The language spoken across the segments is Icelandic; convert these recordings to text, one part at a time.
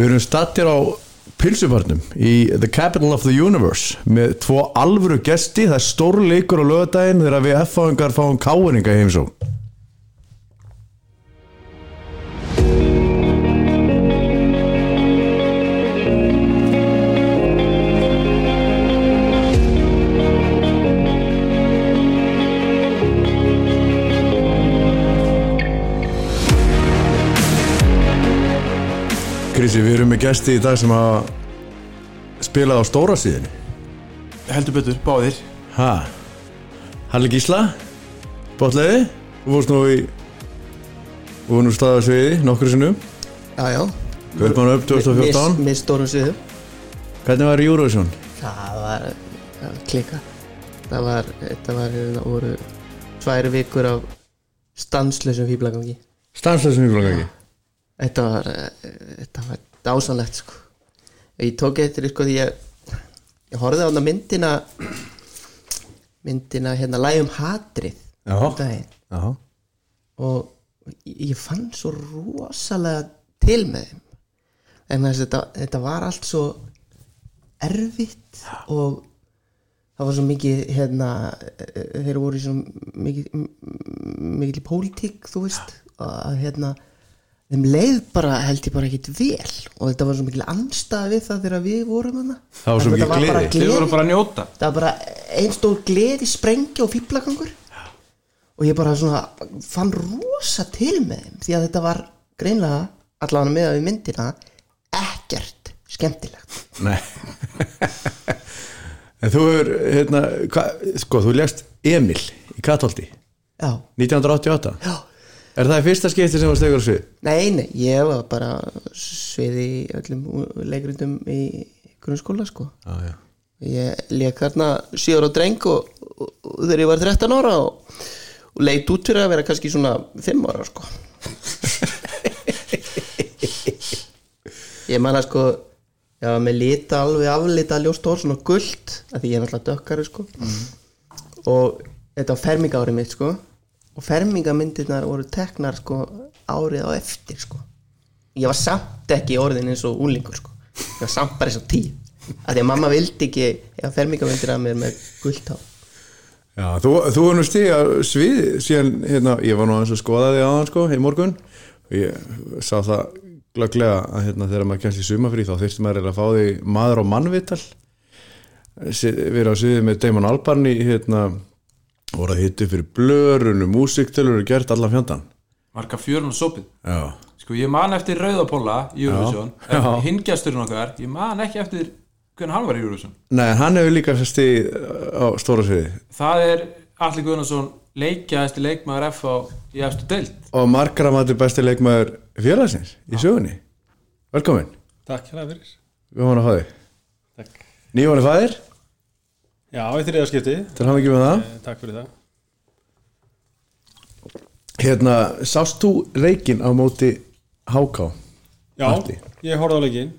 Við erum stattir á pilsubarnum í The Capital of the Universe með tvo alvöru gesti, það er stór leikur á lögadaginn þegar við F-fáingar fáum káinninga í heimsó við erum með gesti í dag sem að spila á stóra síðinni Heldur betur, báðir. Ha? Halli Gísla? Bóttleiði Þú fórst nú í Þú fórst nú staðað sviði nokkur sinnum. Já, já. Kaupmann upp 2014 Með stórum sviðu Hvernig var Eurovision? Það var var klika. Það var, þetta var, það voru tvær vikur af stanslösum fýblagangi. Stansleisum í flokkangi Þetta var, eh, þetta var dásanlegt sko. Ég tók eftir sko því ég ég horfði á hana myndina myndina hérna lægum hatrið Já. um Já og ég fann svo rosalega til með þeim. En þess að þetta, þetta var allt svo erfitt og það var svo mikið hérna, eh, þeir voru svo mikið mikið í pólitík þú veist að hérna þeim leið bara held ég bara ekkit vel. Og þetta var svo mikil anstæða við það þegar við vorum hana Það var svo mikil gleði. Þið voru bara að njóta. Það var bara einn stór gleði sprengja og fýblagangur og ég bara svona fann rosa til með þeim því að þetta var greinlega allavega með að við myndina ekkert skemmtilegt. Nei. En þú hefur, hérna, hva, sko, þú lest Emil í Katolti já, 1988 já Er það í fyrsta skipti sem var stegur á svið? Nei, nei, ég var bara sviði í öllum leikrindum í grunnskóla sko. Já. Ég leik þarna 7 ára dreng og, og, og þegar ég var 13 ára og, og leit út fyrir að vera kannski svona 5 ára sko. Ég man að sko ég var með lita alveg aflita ljóst hár svona gullt af því ég er náttúrulega dökkari sko. Og þetta var fermingaárið mitt sko og fermingamyndirnar voru teknar sko árið á eftir sko. Ég var samt ekki orðin eins og úlingur sko. Ég var samt bara eins og tíu. Af því að mamma vildi ekki eða fermingamyndir að mér með gullt hár. Já, þú, þú var nú stiga svið síðan, hérna, ég var nú aðeins að skoða þig aðan sko, í morgun. Og ég sá það glögglega að hérna, þegar maður kemst í sumafrí þá þyrfti maður að fá því maður á mannvital. Við erum á sviðið með Damon Albarn í hérna, voru að hitti fyrir blörunu, músiktilur og gert allan fjandan Marka fjörun og sopið. Já, Sko ég man eftir Rauðapóla í. Já. Hingjasturinn okkar Ég man ekki eftir hvernig hann var í Eurovision. Nei, hann hefur líka stig á stóra sviði. Það er Alli Guðnarsson leikjaðasti leikmaður F á í efstu deild. Og margra maður besti leikmaður félagsins í sögunni. Velkomin, Takk hérna fyrir. Við varum að fá þig. Takk. Nýjóni fæðir, Já, í þriða skipti. Til hann ekki með það. Eh, Takk fyrir það. Hérna, sást þú leikin á móti Háká? Já, Matti. ég horfði á leikin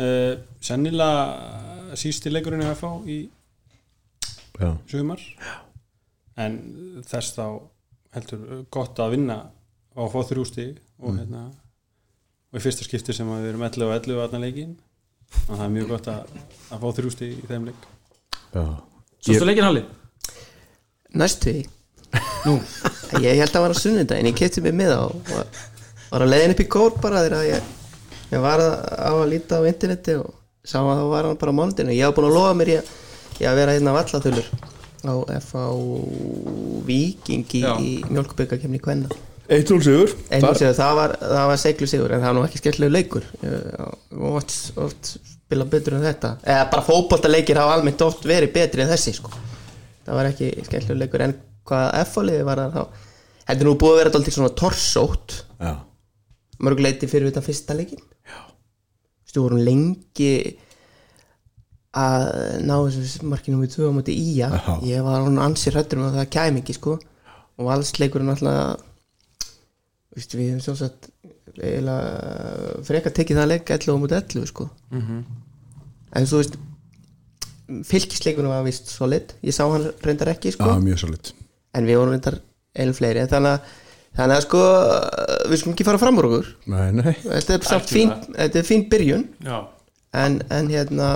uh, Sennilega sísti leikurinn í FH í sumar. En þess þá heldur gott að vinna og að fá þrjú stig og hérna og í fyrsta skipti sem við erum 11 og 11 að leikin og það er mjög gott að, að fá þrjú stig í þeim leik Já. Sástu leikin Halli? næstu því. Nú. ég held að var á sunnudaginn. Ég kefti mig með á og var, að leiðin upp í kór bara þegar ég, ég var að, á að líta á interneti og sá að þá var hann bara á mánudinu ég haf búin að lofa mér að, í að vera hérna vallathulur á FA Víking í, í mjölkuböggakefni Kvenna. 1-0 sigur. Séu, það var, það var seglu sigur en það var nú ekki skemmtilegu leikur. Ég- oft, oft spila betur en þetta eða bara fótboltaleikir hafa almennt oft verið betri en þessi sko. það var ekki skemmtilegu leikur en hvað F-fáliði var það þá þetta er nú búið að vera alltaf svona torsótt Já. mörguleiti fyrir þetta fyrsta leikin Stu vorum lengi að ná þessu markinu við tvö á móti Ía Já. ég var hann ansið hrættur um að það kæmi ekki sko og valsleikurinn alltaf Vist, við hefum sjálfsagt eiginlega frekar tekið það leik 11 á móti 11 sko. En þú veist fylgisleikurinn var vist solid. Ég sá hann reyndar ekki sko. Já, mjög solid. En við vorum reyndar einu fleiri. En þannig að þannig að sko við skulum ekki fara fram úr okkur. Nei, nei. Þetta er, samt fín, þetta er fín byrjun. Já, en, en hérna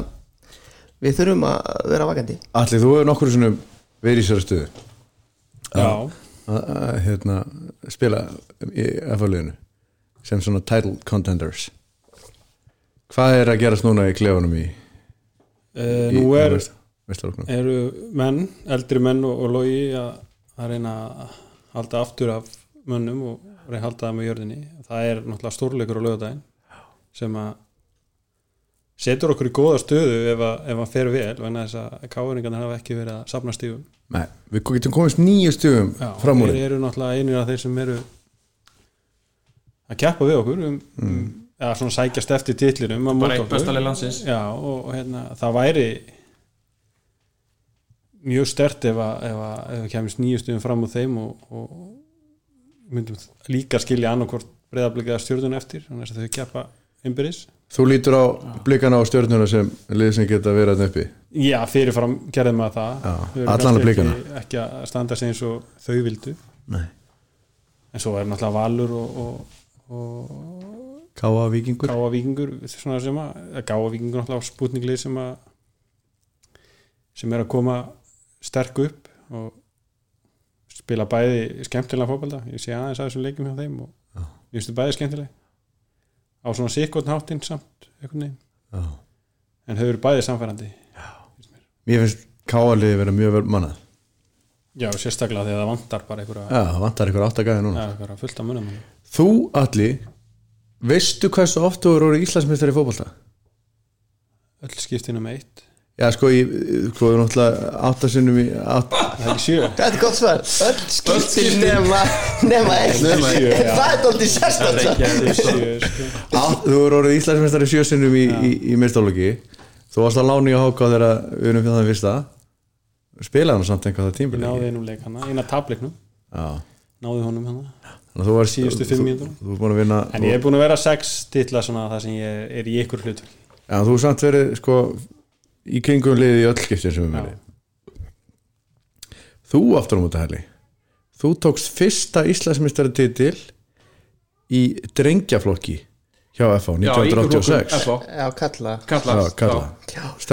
við þurfum að vera vakandi. Allir, þú hefur nokkur svona verið í sér stöðu. Já, að hérna, spila í FA-liðinu sem svona title contenders. Hvað er að gerast núna í klefunum í, uh, í nú er, eru menn eldri menn og, og logi að, reyna að halda aftur af mönnum og reyna að halda það með jörðinni. Það er náttúrulega stórleikur á lögadaginn sem að setur okkur í góða stöðu ef að, ef að fer vel vegna þess að káðuringarnir hafa ekki verið að safna stífum Nei, við getum komist nýju stugum fram úr þeir eru náttúrulega einir af þeir sem eru að keppa við okkur um, um, eða svona sækjast eftir titlinum að bara eitt bestalið landsins. Já, og, og hérna, það væri mjög stert ef að, ef að, ef að kemist nýju stuðum fram úr þeim og, og myndum líka skilja annarkvort breyðablikaða stjórnun eftir þannig að þau keppa einbyrðis Þú lítur á blikana á stjörnuna sem lið sem geta verið að uppi? Já, fyrirfram gerðum maður það. Já, allan að blikana. ekki, ekki að standa sig eins og þau vildu. Nei. En svo er náttúrulega Valur og, og, og Káa vikingur Gáa Víkingur svona sem að Gáa Víkingur náttúrulega spútninglið sem að sem er að koma sterk upp og spila bæði skemmtilega fótbolta. Ég sé aðeins að þessum leikjum hjá þeim og ég finnst þið bæði skemmtileg. Á svona sikkotn háttinn samt einhvern veginn. Já. en þau eru bæði samfærandi Mér finnst Káa liði vera mjög vel mannað. Já, sérstaklega þegar það vantar bara einhverja, Já, það vantar ykkur áttagæði núna. Ja, einhverja fullt af munum Þú, Alli, veistu hversu oft þú eru orðið Íslandsmeistari í fótbolta? öll skiptinu með eitt. Já, sko, ég, sko, ég er náttúrulega áttasinnum í átt, það er ekki sjö. Þetta er gott svar. Öll skiptin nema nema eitt. Nema eitt. Það er er sjö sko. Þú eru orðið Íslandsmeistari sjösinnum í, í, í meistálóki Þú varst að lána í að háka þegar við erum fyrir það fyrsta. Spilaði hann samt einhvað það ég tímbil náði einum leik hana, eina tableiknum. Já, náði honum að þú varst Síðustu fimm mínútur. En ég er búin að vera sex svona það sem ég er í ykkur hlut Já, þú er samt verið, sko í kringum liðið í öll skiptin sem við verið Þú aftur á múti Herli Þú tókst fyrsta Íslandsmeistari titil í drengjaflokki hjá FH já 1986 FH, Já, kalla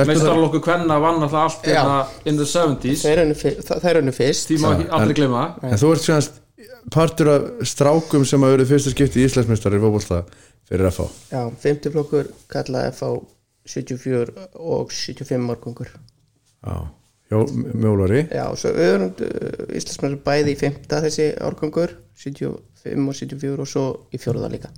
Meistarlokku Kvenna vann alltaf allt hérna in the 70s þeir unnu fyr- þa- þeir unnu fyrst tíma aldrei en- gleyma En þú ert svona partur af strákum sem hafa verið fyrsta skipti í Íslandsmeistari í fótbolta fyrir FH Já, 50 flokkur kalla FH 74 og 75 morgungur Já, Mjólari. Já, svo öðrum uh, Íslandsmennir bæði í 5. þessi árgangur 75 og 74 og svo í fjóruða líka.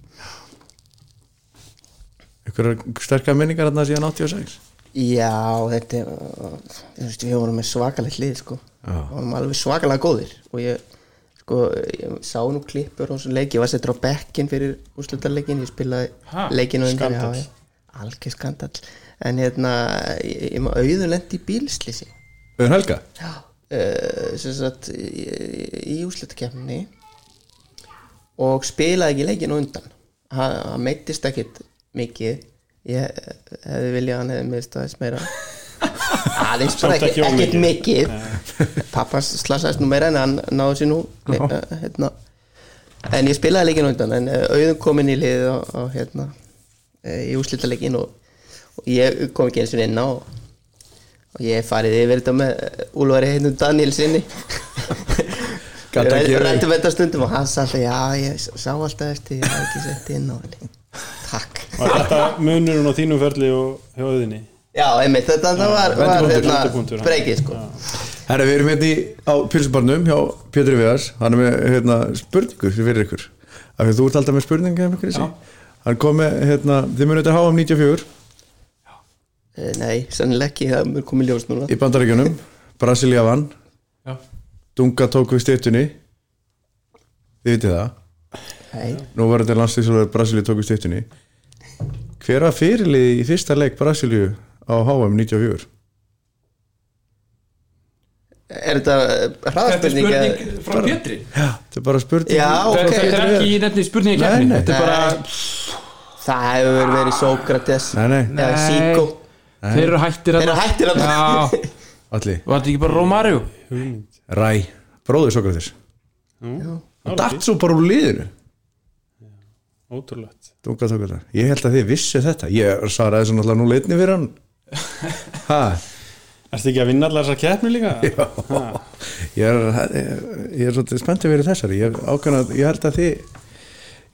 Ykkur sterkar minningar þarna síðan 86 Já, þetta er uh, þú veist, við vorum með svakalegt lið sko. Við vorum alveg svakalega góðir og ég, sko, ég sá nú klippur og svo leik, ég var settur á bekkin fyrir úrslutaleikin, ég spilaði Ha, leikinu algjör skandall. En hérna, ég, ég maður auðun lendi í bílslýsi Auðun Helga? Já, uh, sem sagt í, í úrslutakefni og spilaði ekki leikin á undan. Hann, meittist ekkit mikið. Ég eh, hefði viljað að hann hefði miðst aðeins meira aðeins bara ekki, ekkit mikið. pappas slasaðist nú meira en hann náði sér nú uh, hérna. en ég spilaði leikin undan en uh, auðum kom inn í liðið og, og hérna uh, í úrslitaleikin og, og ég kom ekki eins og inn á og og ég hef farið yfir þetta með Úlfari heitnum Daniel sinni ekki- rættum þetta stundum og hann sagði já ég sá alltaf eftir ég hafði ekki sett inn henni takk. Var þetta munurinn á þínum ferli og hjá auðinni? Já einmitt þetta það var, var hérna, breykið sko. Herra, við erum hérna í, á pilsubarnum hjá Pétur Viðars, hann er með hérna, spurningu fyrir ykkur. Af því þú ert alltaf með spurningu um ykkur hann kom með, hérna, þið munið þetta HM 94 Eh, nei, sannilega ekki, það mun komið ljós núna. Í bandaríkjunum Brasilia vann, Já. Dunga tók við styrtunni þið vitið það. Nei, nú var þetta landslýsólar Brasilia tók við styrtunni hver var fyrirlið í fyrsta leik Brasilíu á HM 94 er þetta eh, Þetta er hraðspurning eða- spurning frá Pétri. Já, þetta er bara spurning Já, ok. Þetta er ekki í nefni spurningi Nei, kefni nei. Þetta er bara, það hefur verið Sókrates. Nei, nei, eða. Síkó. Þeir eru hættir þeir eru hættir að Já, allir var þetta ekki bara Romario? Ræ, bróður Sokratis Já. hann datt svo bara úr liðinu. Ótrúlegt. Ég held að þið vissi þetta. Ég svaraði svo náttúrulega nú leitni fyrir hann ha, Ertu ekki að vinna allar þessar keppni líka? Ha. ég er ég er svolítið spenntið verið þessari. Ég, ákvæmna, ég held að þið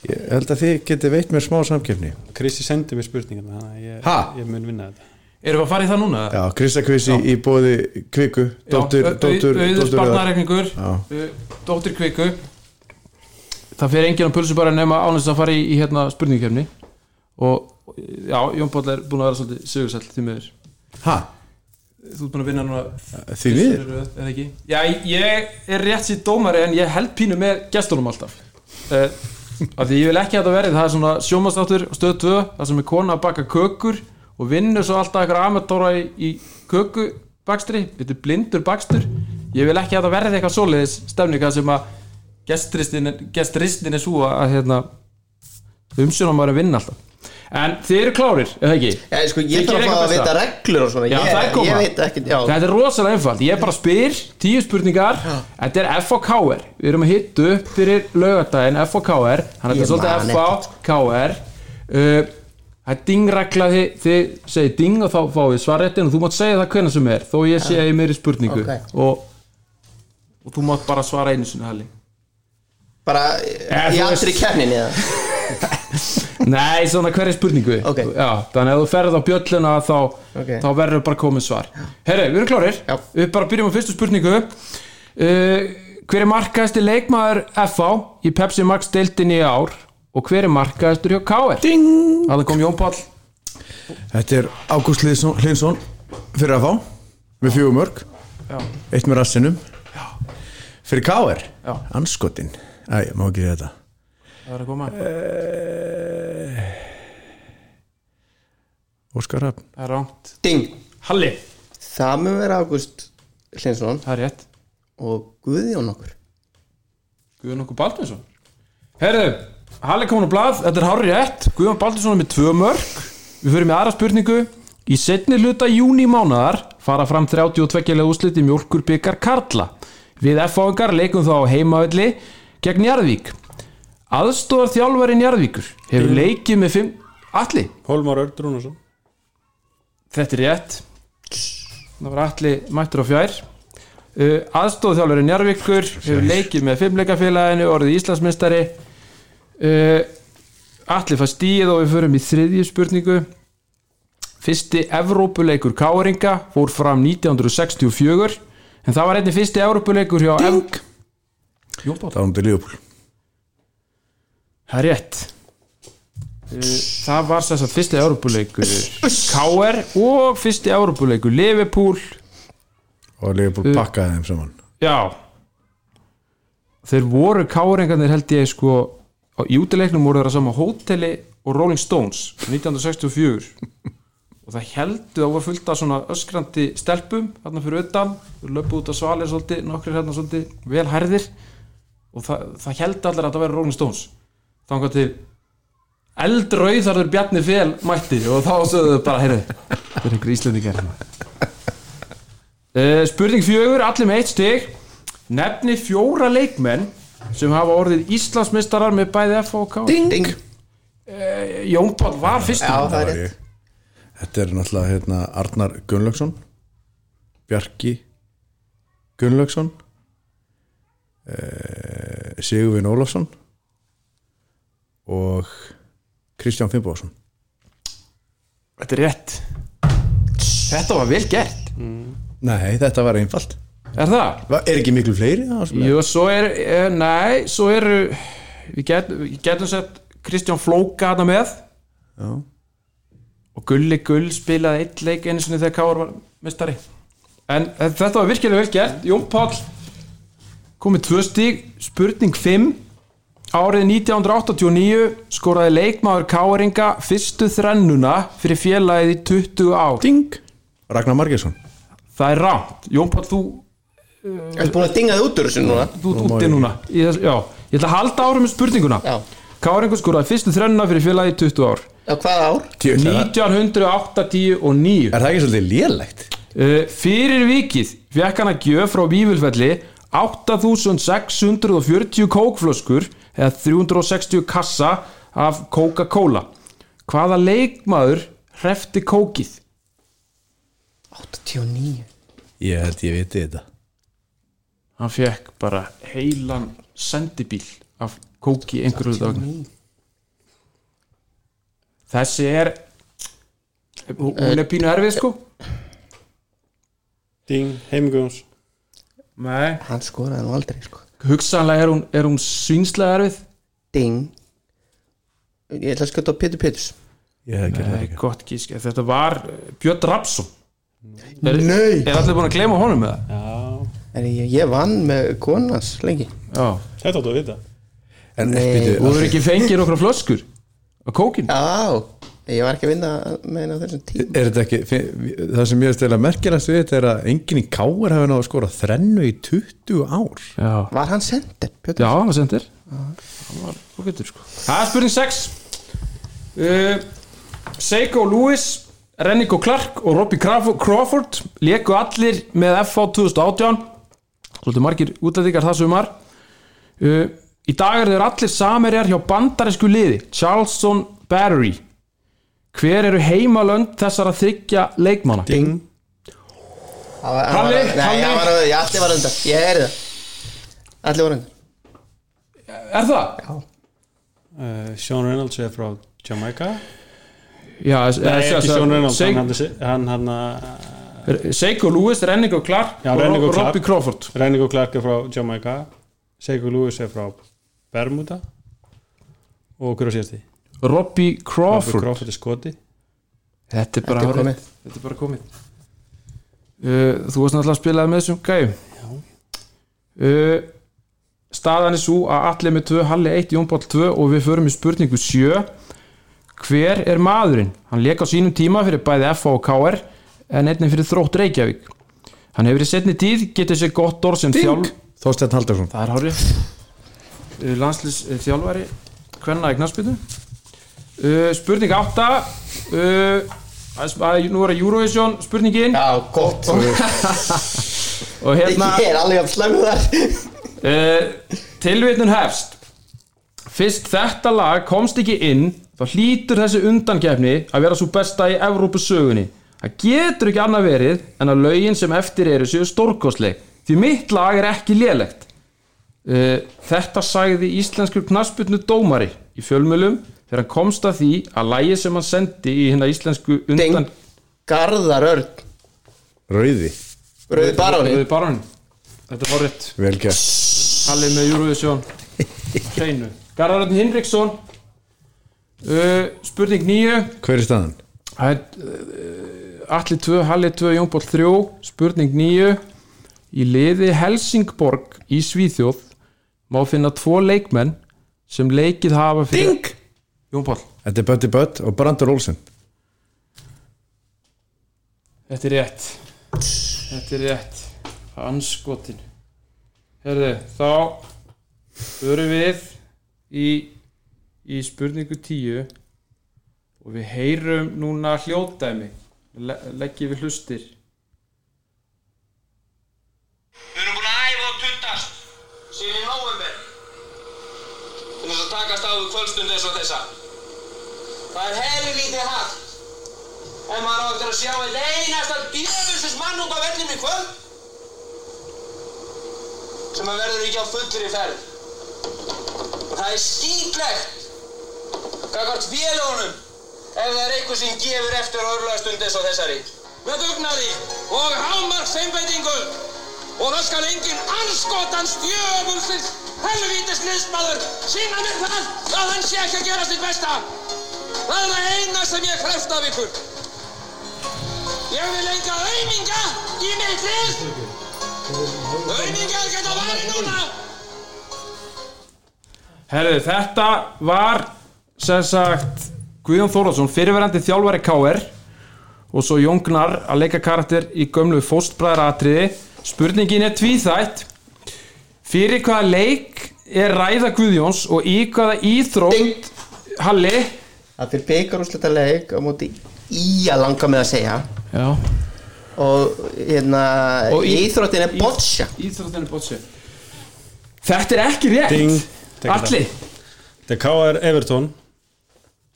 ég held að þið geti veitt mér smá samkefni Krissi sendi mér spurningar þannig að ég, Ha? ég mun vinna þetta. Erum við að fara í það núna? já, Krista Kvissi í bóði Kviku. Dóttur, Já, au- dóttur, Já. kviku. Það fer enginn á pulsu bara nema ánægst að fara í, í hérna spurningkefni og já, Jón Páll er búin að vera svolítið sigursæll því miður. Ha, Þú ert búin að vinna núna því við eða ekki? Já, ég er rétt sér dómari en ég held pínu með gestunum alltaf. Uh, af því ég vil ekki að þetta verið það er svona sjómanstáttur stöð 2 það sem er kona að baka kökur og vinnur svo alltaf eitthvað amatóra í, í kökubakstri. Þetta er blindur bakstur. Ég vil ekki að þetta verið eitthvað svoleiðis stefninga sem að gestristin, gestristin er svo að hérna, umsjónum var að vinna alltaf en þið eru klárir, eða ekki? Já, sko, ég þarf að vita reglur og svona Já, ég, það ég veit ekki, já, Þetta er rosalega einfalt, ég bara spyr tíu spurningar, þetta er FOKR við erum að hitta upp fyrir laugardaginn FOKR, hann er Ég svolítið FOKR uh, það er dingregla þið, þið segir ding og þá fáið svarréttin og þú mátt segja það hvernig sem er, þó ég sé í meiri spurningu. Ok. og, og þú mátt bara svara einu sinni halli. Bara í þú allri veist- kefninni eða Nei, svona hverja spurningu Ok. Já, þannig að þú ferð á bjölluna þá, Ok. þá verður bara komið svar Herri, við erum klárir Já. Við bara byrjum á fyrstu spurningu uh, Hver er markaðasti leikmaður FH í Pepsi Max deildinni í ár og hver er markaðastur hjá KR? Ding! Það kom Jón Páll þetta er Ágúst Hlinsson fyrir fá með fjögur mörg Já. eitt með rassinum fyrir Káir Já. anskotin, æ, má ekki þetta Það er að koma. Óskar Raffn Það er ránt Ding, Halli. Það mun vera Ágúst Hlinsson Það er rétt. Og Guðjón okkur. Guðjón okkur Baldinsson Herru, Halli komin á blað, þetta er hárri rétt Guðjón Baldinsson er með tvö mörg Við fyrir með aðra spurningu. Í setni hluta júni mánaðar fara fram 32 lega úrslit í mjólkur byggar Karla. Við F-fáingar leikum þá á heimavelli gegn Njarðvík Aðstóðar þjálfari Njarðvíkur hefur leikið með fimm Alli, Hólmar Örd Rúnarsson. Þetta er rétt. Það var Alli mættur á fjær. Uh, Aðstóð þjálfari Njarvíkur hefur leikið með fimmleikafélaginu orðið Íslandsmeistari. Uh, Alli fær stíð og við förum í þriðju spurningu. Fyrsti Evrópuleikur Káringa fór fram 1964 en það var einnig fyrsti Evrópuleikur hjá! Jón Páll það var um til Líðupúl Það er rétt. Uh, Það var að fyrsti Evrópuleikur. KR og fyrsti Evrópuleikur. Liverpool. Og Líðupúl pakkaði þeim saman. Já. Þeir voru káringarnir held ég sko í útileiknum voru þeirra sama hóteli og Rolling Stones 1964 og það heldu það var fullt af svona öskrandi stelpum hérna fyrir utan, við löpum út á svalir svolítið, nokkrir hérna svolítið vel hærðir. Og það, það heldu allir að það veri Rolling Stones þannig til eldrauð þar þeir Bjarni Fel mætti og þá sögðu þau bara, heyrðu það er einhver íslendingar uh, spurning fjögur, allir með eitt stig. Nefni fjóra leikmenn sem hafa orðið Íslandsmeistarar með bæði F og K. Ding, Ding. Jón Páll var fyrstur. Já, það er var rétt. Ég. þetta er náttúrulega hérna, Arnar Gunnlaugsson Bjarki Gunnlaugsson eh, Sigurvin Ólafsson og Kristján Finnbóðsson Þetta er rétt Þetta var vel gert nei, þetta var einfalt Er það? Va- er ekki miklu fleiri? það er? Jú, svo er, eh, nei, svo eru við getum, við getum sett Kristján Flóka hana með Já. og Gulli Gull spilaði eitt leik einu sinni þegar Káar var mestari en þetta var virkilega vel gert Jón Páll komið tvö stíg, spurning 5 árið 1989 skoraði leikmaður Káaringa fyrstu þrennuna fyrir félagið í 20 ár. Ding. Ragnar Margesson það er rámt, Jón Páll þú Ertu búin að dinga þið út úr þessu núna? þú ert úti ég- núna. Þess, já, ég ætla að halda árum með spurninguna. Já. Káringur skoraði fyrstu þrennuna fyrir félagið í 20 ár. Já, hvað ár? Djöfull, er það- 1980 og 9 er það ekki svolítið lélegt? uh, fyrir vikið fekk hann að gjöf frá Vífulfelli 8640 kókflöskur eða 360 kassa af Coca-Cola. Hvaða leikmaður hrefti kókið? 89 Ég held ég viti þetta. Hann fekk bara heilan sendibíl af kóki einhverju dag 89 þessi er hún er pínu erfið sko. Ding, heimguðums nei. Hann skoraði nú aldrei sko. Hugsanlega er hún, er hún svínslega erfið? Ding. Ég ætla að skjóta á Pétur Péturs. Ég hef ekki Nei, þetta gott gísk, þetta var eh, Björn Rapsson er, Nei. er allir búin að gleyma honum með það? Já, En ég, ég vann með konans lengi. Já, þetta áttu að vita. En Nei, byrju, þú hefur ekki fengið nokkra flöskur á kókinu? Já, ég var ekki að vinna með henni á þessum tím Er þetta ekki, það sem ég er stila merkilegast við þetta er að enginn í káir hafi náðu að skora þrennu í 20 ár. Já, Var hann sendir, Pétur? Já hann var sendir. Hann var ágættur sko. Það er spurning 6 uh, Seiko Lewis Rennico Clark og Robbie Crawford, Crawford leku allir með FH 2018 svolítið margir útlæðingar það sumar. Uh, í dag eru þeir allir samerjar hjá bandarísku liði Charleston Battery hver eru heimalönd þessara þryggja leikmanna? Ding. Það Halli, Halli. að, ég allir var undan. Ég heyrði það. Allir var undan. Er það? Já. Uh, Sean Reynolds er frá Jamaica. Já, Nei, ekki Sean Reynolds hann, hann, hann, Seiko Lewis, Rennico Clark Já, og Rennico Ro- Clark. Robbie Crawford Rennico Clark er frá Jamaica. Seiko Lewis er frá Bermuda. Og hver á sérsti Robbie Crawford. Crawford er skoti Þetta er bara Þetta er hárrétt. Þetta er bara komið. Uh, Þú varst náttúrulega að spilaði með þessum gæjum. Uh, Staðan er svo að allir með 2, Halli 1, Jón Páll 2 og við förum í spurningu 7 Hver er maðurinn? Hann lék á sínum tíma fyrir bæði FH og KR en einnig fyrir þrótt Reykjavík. Hann hefur í setni tíð getið sér gott orð sem þjálf Þorsteinn Haldarsson Það er hárið Landslýs þjálfari Hvenna í knarsbytu uh, Spurning 8 uh, að, Nú er að Eurovision spurningin. Já, gott. Og hérna Ég er alveg að slæmu þar. Uh, Tilvitnun hefst. Fyrst þetta lag komst ekki inn þá hlýtur þessi undankefni að vera svo besta í Evrópusögunni. Það getur ekki annað verið en að lögin sem eftir eru séu stórkostleg því mitt lag er ekki lélegt. Uh, Þetta sagði íslenskur knasputnu dómari í fjölmjölum þegar hann komst að því að lægi sem hann sendi í hérna íslensku undan Garðar Örn. Rauði, Rauði Baróni Rauði Baróni. Þetta er horrið vel gert. Halli með Eurovision. Hreinu. Garðarönd Hinriksson. Uh, Spurning nýju Hver er staðan? Það er uh, Alli 2, Halli 2, Jónból 3 Spurning nýju Í liði Helsingborg í Svíþjóð má finna tvo leikmenn sem leikið hafa fyrir Ding! Jónból, Þetta er Buddy Budd og Brandur Olsen. Þetta er rétt. Þetta er rétt. Anskotin. Herðu, þá förum við í, í spurningu 10 og við heyrum núna hljóðdæmi. Le leggjum við hlustir. Við erum búin að æfa og tuttast síðan í november til þess að takast á við kvöldstund eins og þessa. Það er helvítið hægt ef maður á eftir að sjá eitt einasta djöfusins mann út á í kvöld sem að verður ekki á fullri ferð. Og það er skýtlegt gagvart félagunum ef það er eitthvað sem gefur eftir á örlagstund eins og þessari. Með dugnaði og hámarks einbeitingu og það skal enginn anskotans djöfulsins helvítis liðsmaður sína mér það að hann sé ekki að gera sitt besta. Það er það eina sem ég krefst af ykkur. Ég vil enga auminga í mitt lið. Aumingar geta varið núna. Herðu, þetta var sem sagt Guðjón Þórðarsson, fyrirverandi þjálfari KR og svo Jón Gnarr að leika karakter í gömlu fóstbræðra atriði spurningin er tvíþætt fyrir hvaða leik er ræða Guðjóns og í hvaða íþrótt Halli Það fyrir byggarúslita leik á móti í að langa með að segja. Já, og hérna Og í- íþróttin er boccia. íþróttin er bótsi Þetta er ekki rétt. Ding. Tek Alli Þetta er KR Everton.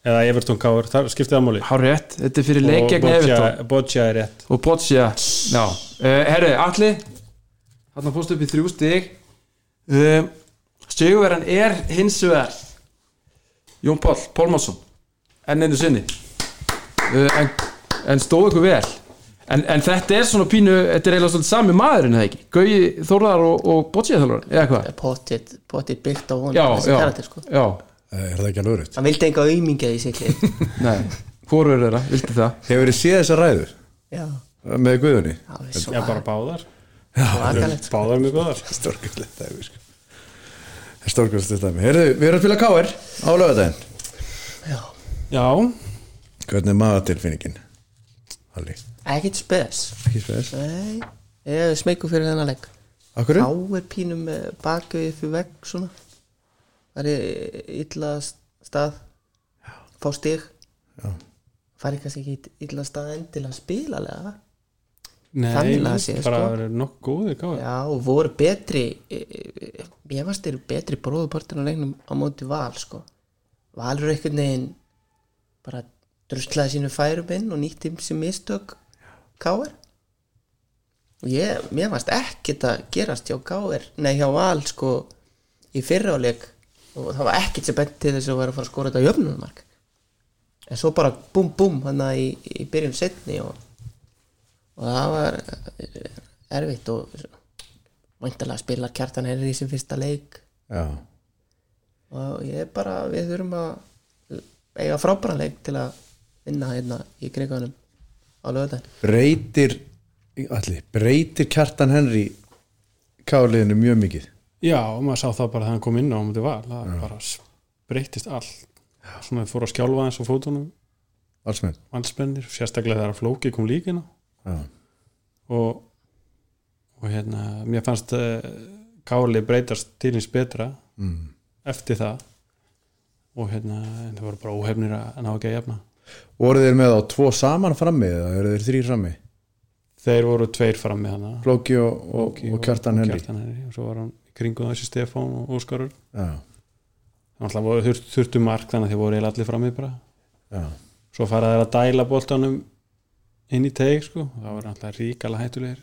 Eða Everton KR, þar skiptið það máli. Há rétt, þetta er fyrir leik gegn Everton. Boccia er rétt. Og Boccia Já, uh, herru, Alli Þarna fórstu upp í þrjú stig. Uh, Sigurverðan er hins vegar Jón Páll Pálmarsson enn einu sinni. Uh, en, en stóð ykkur vel. En, en þetta er svona pínu þetta er eiginlega svolítið sami maðurinn eða ekki? Gauji Þórðar og, og Boccia þjálfur eða hvað? Potið, potið byggt á honum Já, já, karakter sko. já, Er það ekki alveg örugt? hann vildi enga auðmingja í sig nei. Hvorur er þeirra, vildi það? Hefur þið séð þessa ræður? Já, með Guðunni? það er Já, bara báðar. Sko. Báðar mjög góðar Stórkvæslegt dæmi sko. Stórkvæslegt dæmi. Heyrðu, við erum að spila K.R. á lögadaginn Já, Hvernig er maðatilfinningin? Halli, ekkert spes. Ekki spes? Nei, ég er smeyku fyrir þennan leik Akkur? þá er pínum bakið fyrir vegg svona. Það er illa stað. Fá stig. Já. fari kannski ekki í illa stað endilega að spila lega nei, Þannig séð, bara sko. að vera nokkuð góðir KR já og voru betri e, e, ég varst þeir betri bróðupartin á leiknum á móti val sko. Valur einhvern veginn bara druslaði sínu færum inn og nýtti sem mistök káir og ég, mér varst ekkert að gerast hjá káir, nei hjá val sko í fyrráleik og það var ekkert sem bent til þess að vera að fara að skora þetta jöfnumark en svo bara búm búm hann í, í byrjun setni og, og það var eh, erfitt og væntalega spilar kjartan er í sem fyrsta leik. Já, og ég bara, við þurfum að eiga frábæran leik til að vinna hérna í kriganum á lögðan breytir breytir Kjartan Henry K.liðinu mjög mikið? Já, og maður sá það bara þegar hann kom inn á mútið val það bara breytist allt. Svona þið fóru að skjálfa eins á fótunum. Allsmenn valsmennir, sérstaklega þegar Flóki kom líka inn á. Já, og, og hérna mér fannst uh, Káli breytast til hins betra mm. eftir það og hérna það voru bara óhefnir að ná ekki að jafna. Voru þeir með á tvo saman frammi eða eru þeir þrýr frammi? þeir voru tveir fram með hana Flóki og, og, Flóki og Kjartan Henry. Og svo var hann í kringum þessi Stefán og Óskarur þannig að voru þur, þurftu mark þannig að þeir voru allir fram með bara. Já, svo fara þeir að dæla boltanum inn í teig sko. Það var alltaf ríkala hættulegir.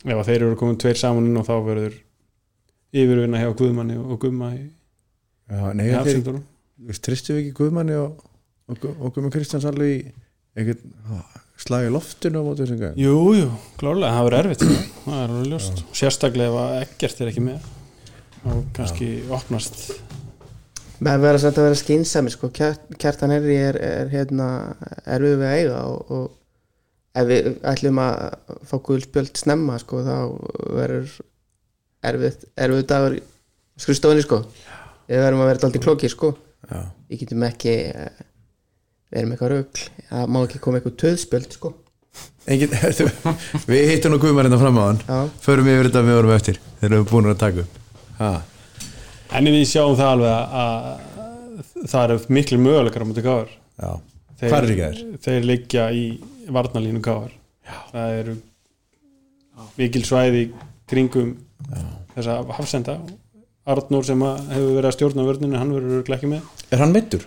Ef að þeir eru komin tveir saman inn og þá verður yfirvinna hjá Guðmanni og Gumma í, Nei, afsendunum tristum við ekki Guðmanni og, og, og Guðmann Kristjáns alveg í einhvern slagi loftinu á móti þessum gæðum Jú, jú, klárlega, það verður erfitt það. Er alveg ljóst, sérstaklega ef að ekkert er ekki með. Og kannski opnast með verða samt að vera skynsami sko. Kjart, kjartan Henry er, er hérna erfið við að eiga og, og ef við ætlum að fá guðspjöld snemma sko, þá verður erfið, erfið dagur í skrifstofunni sko. Við verðum að vera alltaf klókir sko. Já, við getum ekki eh, við erum eitthvað rugl. Það má ekki koma eitthvað töðspjöld sko. Engin, við hittum nú Guðmann hérna fram á hann. Já. Förum yfir þetta við vorum eftir. Þeir eru búin að taka upp. Ha. en við sjáum það alveg að, að það eru miklu möguleikar á mútið gáður Já, hvað er þeir liggja í varnalínu gáður það eru mikil svæði kringum þessa hafsenda Arnór sem hefur verið að stjórna vörninu hann verður ekki með. Er hann meittur?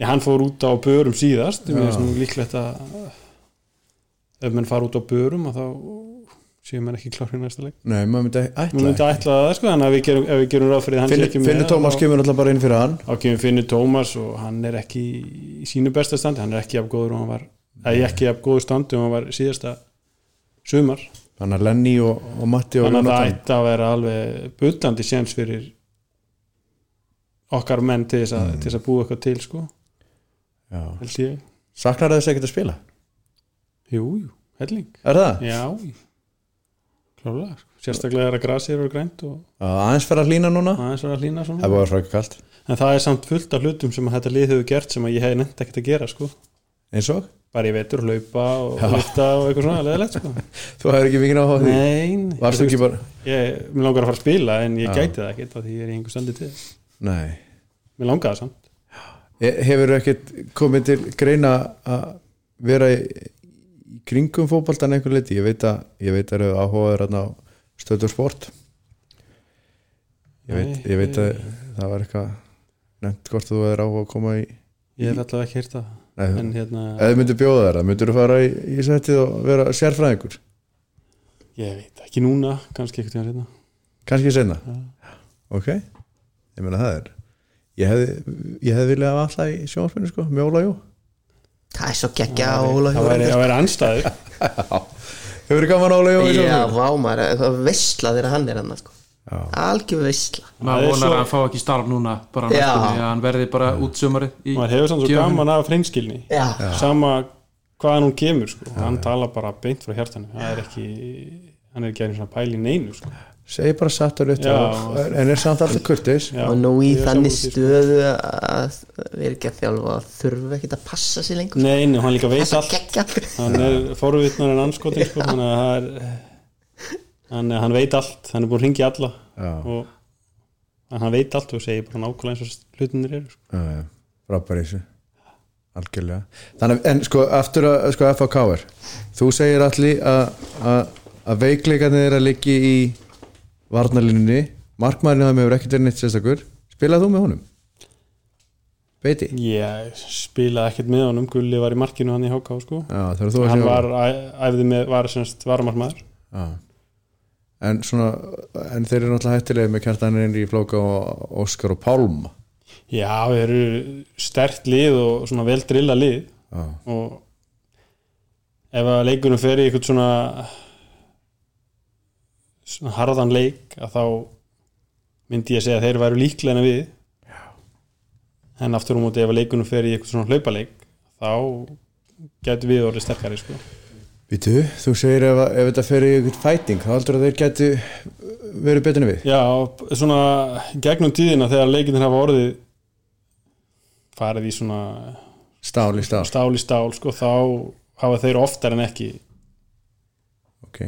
Já, hann fór út á börum síðast. Mér finnst nú líklegt að ef menn fara út á börum að þá séu menn ekki klári í næsta leik. Nei, maður myndi ætla myndi ætla það sko, þannig að við gerum, ef við gerum ráð fyrir hann sé Finnur, ekki með Finnur Tómas kemur alltaf bara inn fyrir hann. Þá kemur Finnur Tómas og hann er ekki í sínu besta standi, hann er ekki af góður og hann var, eða ekki af góður standi og hann var síðasta sumar. Þannig að Lenny og, og Matti og þannig að það ætti að vera alveg bullandi séns fyrir okkar menn til þess að, til þess að búa eitthvað til sko, Saknar þess ekkert að spila? Jú, jú, helling Er það? Já, klálega sko. sérstaklega er að grasið eru grænt aðeins fyrir að hlýna núna aðeins var að Það svona er búið að frækja kalt en það er samt fullt af hlutum sem þetta lið hefur gert sem að ég hef nefnt ekkert að gera sko. Eins og? bara ég veitur hlaupa og lifta og eitthvað svona leðilegt sko. Þú hefur ekki mikið á því Nei, nei. Varstu Þú ekki bara ég, Mér langar að fara að spila en ég Já. gæti það ekkert ég. Nei. Mér langar það samt Hefur ekkert komið til greina að vera í, kringum fótboltan einhver leiti? Ég veit að ég að eru áhugaður á stöður sport. Ég veit, ég veit að það var eitthvað nefnt hvort þú er á að koma í ég hef allavega ekki heyrt það. Nei, en hérna, eða myndir bjóða þér það, myndir þú fara í, í settið og vera sérfræðingur? Ég veit ekki núna kannski ekkert hérna kannski senna ok, ég meina það er ég hefði, ég hefði viljað hafa alltaf í sjónvarpinu sko, með Óla Jó það er svo geggja á Óla það væri, það væri anstæður hefur verið gaman Óla Jó Já, sjónvarpinu? vá maður, það er veistla þegar hann er hann sko. Já. algjör veistla Það maður vonar svo- að hann fá ekki starf núna bara að hann verði bara út sömarið í maður hefur samt svo gaman af hreinskilni. Já, sama hvaðan hún kemur sko. hann tala bara beint frá hjartanu. Það er ekki, hann er ekki svona pæli neinu sko. Segi bara satt og og, en er samt alltaf kurtis og nú í er þannig stöðu að vera ekki að þjálfa að þurfa ekki að passa sér lengur. Nei, nei, hann líka veit er allt. hann er forvitnar en anskotin sko, er hann, hann veit allt, hann er búin að ringja alla. Og hann veit allt og segir bara nákvæmlega eins og hlutinir eru sko. Þessu. Algjörlega. Þannig, en sko aftur að sko FHK-er þú segir allir að að- að veikleikarnir er að liggi í varnalínunni markmaðurinn það hefur ekkert verið neitt sérstakur spilaði þú með honum? Beiti? ég spilaði ekkert með honum Gulli var í markinu hann í HK sko. Hann var, æfði með, var semst varamarmaður Já. en svona en þeir eru náttúrulega hættilega með kjartanir Einri Flóka og Óskar og Pálma já, þeir eru stert lið og svona vel drilla lið Já. og ef að leikunum fer í eitthvað svona svona harðan leik að þá myndi ég að segja að þeir væru líklega en við Já. en aftur á móti ef að leikunum fer í eitthvað svona hlaupaleik þá getur við orðið sterkari sko. Vítu, þú segir ef, ef þetta fer í eitthvað fæting þá heldur að þeir geti verið betur en við Já, svona gegnum tíðina þegar leikinir hafa orðið farið í svona stál í stál stál í stál sko, þá hafa þeir oftar en ekki ok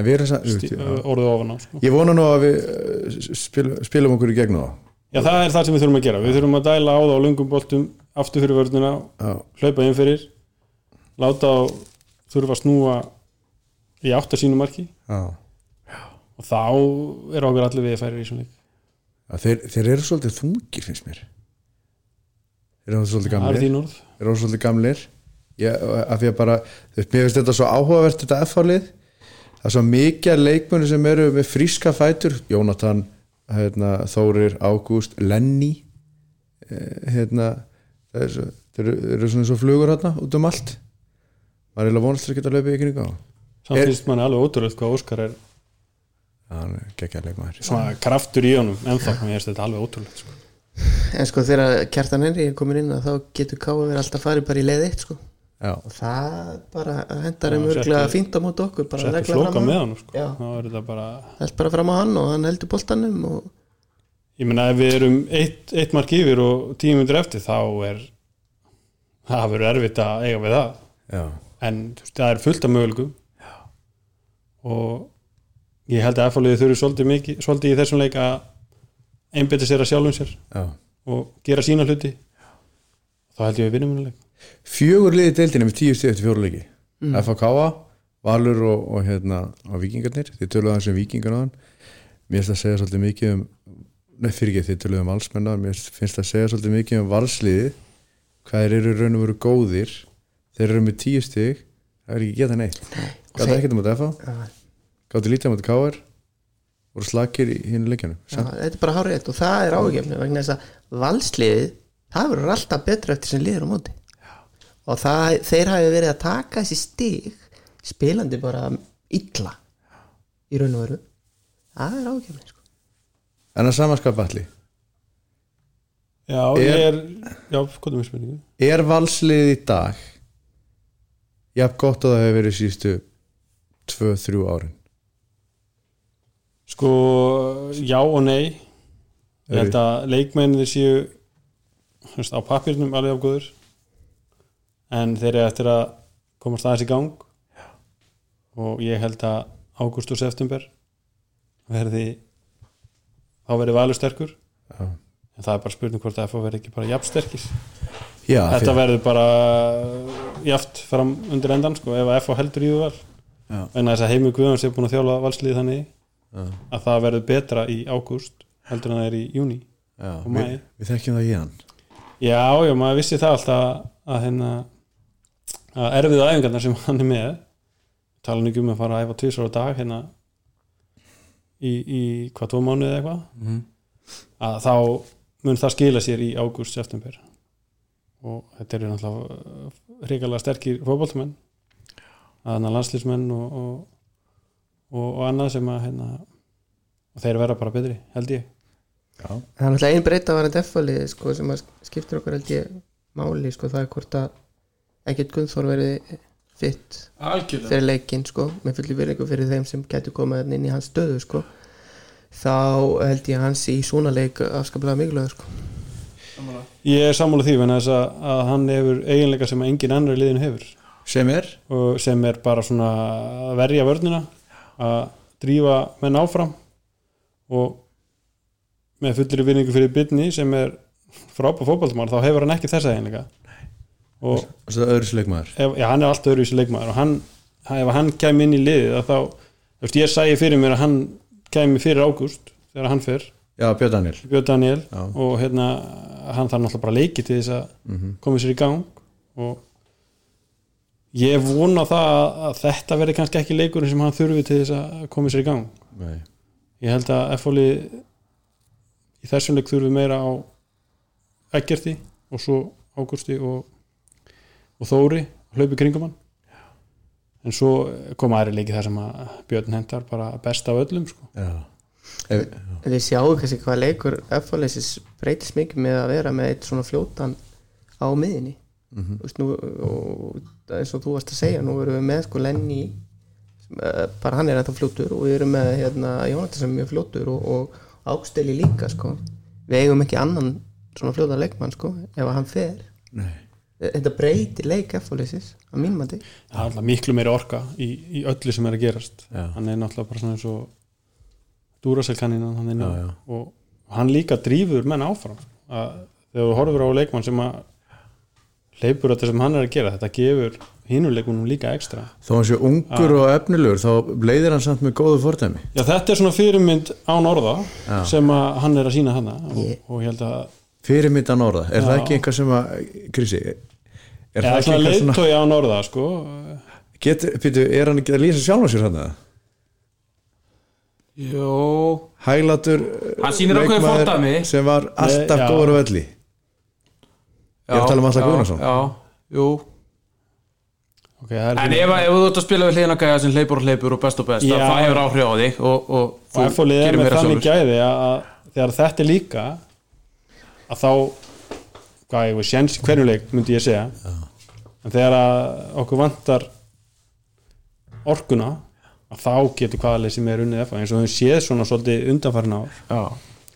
en við erum sa- stí- Já. orðið ofan á sko. ég vona nú að við uh, spil, spilum okkur í gegnum þá Já, það er það sem við þurfum að gera við þurfum að dæla á það á lungum boltum aftur fyrir vörnuna, Já. hlaupa inn fyrir láta á þurfa að snúa í átt að sínu marki Já. og þá er okkur allir við að færa í svona þeir, þeir eru svolítið þungir finnst mér þeir eru svolítið gamlir þeir eru svolítið gamlir ég, því að bara, veist, mér finnst þetta svo áhugavert þetta F-hálið það er svo mikið af leikmunni sem eru með fríska fætur. Jónatan, hérna, Þórir Ágúst, Lenny eh, hérna þeir, eru svo- þeir eru, þeir eru svona svo flugur hérna út um allt. Maður er eiginlega vonast að geta löpið í kringu á. Samt Er- finnst manni alveg ótrúlega hvað Óskar er hann er geggja leikmaður. svona kraftur í honum ennþá, mér finnst þetta alveg ótrúlega sko. en sko þegar kjartan er komin inn að þá getur verið alltaf farið bara í leið eitt sko já, og það bara hendar þeim örglega fínt á móti okkur bara settu regla flóka fram á. með hann. sko. Þetta bara held bara fram á hann og hann heldur boltanum og ég meina ef við erum eitt, eitt mark yfir og tíu myndir eftir þá er það verður erfitt að eiga við það. Já, en það er fullt af möguleikum. Og ég held að F-fáliði þurfi svolítið, svolítið í þessum leik að einbytta sér að sjálfum sér já. og gera sína hluti. Þá held ég að við vinnum hennar leik fjögur liði deildinni með tíu stíð eftir fjóru leiki. FHK, Valur og, og hérna á Vikingarnir, þið töluðu aðeins um Vikingar áðan. Mér finnst að segja svolítið mikið um nei fyrir ekki, þið töluðu um valsmennar mér finnst að segja svolítið mikið um valsliði hvað þeir eru raun og veru góðir. Þeir eru með tíu stíð það er ekki geta neitt. Þeir- ekkert um FH Já. gátt lítið um þetta KR voru slakir í hinn leikjanum Já, þetta er bara hárið og það er ágefni vegna þess að valsliðið það verður alltaf betra eftir sem liður á móti og það, þeir hafi verið að taka þessi stig spilandi bara illa í raun og veru. Það er ágefni sko. en að samanskap allir já, Er- ég er, já, hvað er spurningu er valslið í dag jafn gott að það hefur verið síðustu 2-3 árin? Sko, já og nei. Ég held að leikmennir séu á pappirnum alveg afgóður en þeir eru eftir að komast aðeins í gang. Og ég held að ágúst og september verði þá verði valur sterkur. Já. en það er bara spurning hvort að FH verði ekki bara jafnsterkir Já, þetta verður bara jaft fram undir endan sko, ef að FH heldur í þú val. Já. en þess að Heimur Guðans er búin að þjála valslið þannig að það verður betra í ágúst heldur en það er í júni Já, Og við, maí. við þekkjum það í hann Já, já, maður vissi það alltaf að hérna að erfiðu æfingarnar sem hann er með. Tala nú ekki um að fara að æfa tvisar á dag hérna í, í hvað tvo mánuði eða eitthvað? Að þá mun það skila sér í ágúst, september. Og þetta eru náttúrulega hrikalega sterkir fótboltamenn. Að hann landslýsmenn og, og, og, og annað sem að hérna, og þeir vera bara betri, held ég. Já, Það er náttúrulega einn breyta var að defali sko, sem að skiptir okkur held ég máli sko, það er hvort að ekkert Gunnþór verið fitt algjörlega. fyrir leikinn sko, með fulli virðingu fyrir þeim sem getur komað inn í hans stöðu sko. þá held ég hans í svona leik afskaplega mikilvæg sko. Ég er sammála því að, að hann hefur eiginleika sem engin annar í liðinu hefur. Sem er? Og sem er bara svona að verja vörnina að drífa menn áfram og með fullri vinningu fyrir bytni sem er frábæð fótballtmál þá hefur hann ekki þessa eiginleika og það er öðru sleikmaður ef, já, hann er alltaf öðru í leikmaður og hann, ef hann kæmi inn í liðið að þá, þú veist, ég sæði fyrir mér að hann kæmi fyrir ágúst þegar hann fer, Já, Björn Daniel Björn Daniel og hérna, hann þarf náttúrulega bara leiki til þess að koma sér í gang og ég vona það að, að þetta verði kannski ekki leikurinn sem hann þurfi til þess að koma sér í gang. Nei. ég held að F-fóli í þessum leik þurfi meira á Eggerti og svo Ágústi og, og Þóri hlaupi kringum hann en svo koma aðri leiki þar sem að Björn hendar bara best af öllum sko. Já. Ef, við sjáum kannski hvað leikur F-fólisis breytist mikið með að vera með eitt svona fljótan á miðinni mm -hmm. nú, og eins og þú varst að segja nú erum við með sko Lenny eh, bara hann er ennþá fljótur og við erum með hérna, Jónatan sem er mjög fljótur og, og Ásteli líka sko við eigum ekki annan svona fljótan leikmann sko ef hann fer nei. Þetta breytir leik F-fólisis á mínum að það er alltaf miklu meiri orka í, í öllu sem er að gerast. Já. hann er náttúrulega bara svona eins og dúraselkanninan hann er Já, já. og hann líka drífur menn áfram. Að þegar þú horfur á leikmann sem að hleypur þetta sem hann er að gera þetta gefur hinuleikunum líka ekstra. Þó hann sé ungur og efnilegur þá leiðir hann samt með góðu fordæmi. Já, þetta er svona fyrirmynd án orða Já. sem að hann er að sína hana og, og ég held að fyrirmyndan orða, er það Já. ekki einhver sem að Krissi, er eða það ekki svona einhver svona leiðtói án orða sko. getur, pýtu, er hann ekki að lýsa sjálf á sér hann eða? Jó hælatur leikmaður sem var alltaf já. góður á velli Ég er að tala um Atla já, Guðnason. Já, jú okay, það er En ef, ef þú ert að spila við hliðina gæja sem hleypur og hleypur og best og best Já. það hefur áhrif á þig og, og og þú er gerir með meira þannig sjálfur gæði að, að þegar þetta er líka að þá hvað ég veist, sjens í hverju leik myndi ég segja. En þegar að okkur vantar orkuna að þá getur hvaða leið sem er unnið F eins og við séð svona svolítið undanfarin ár. Já,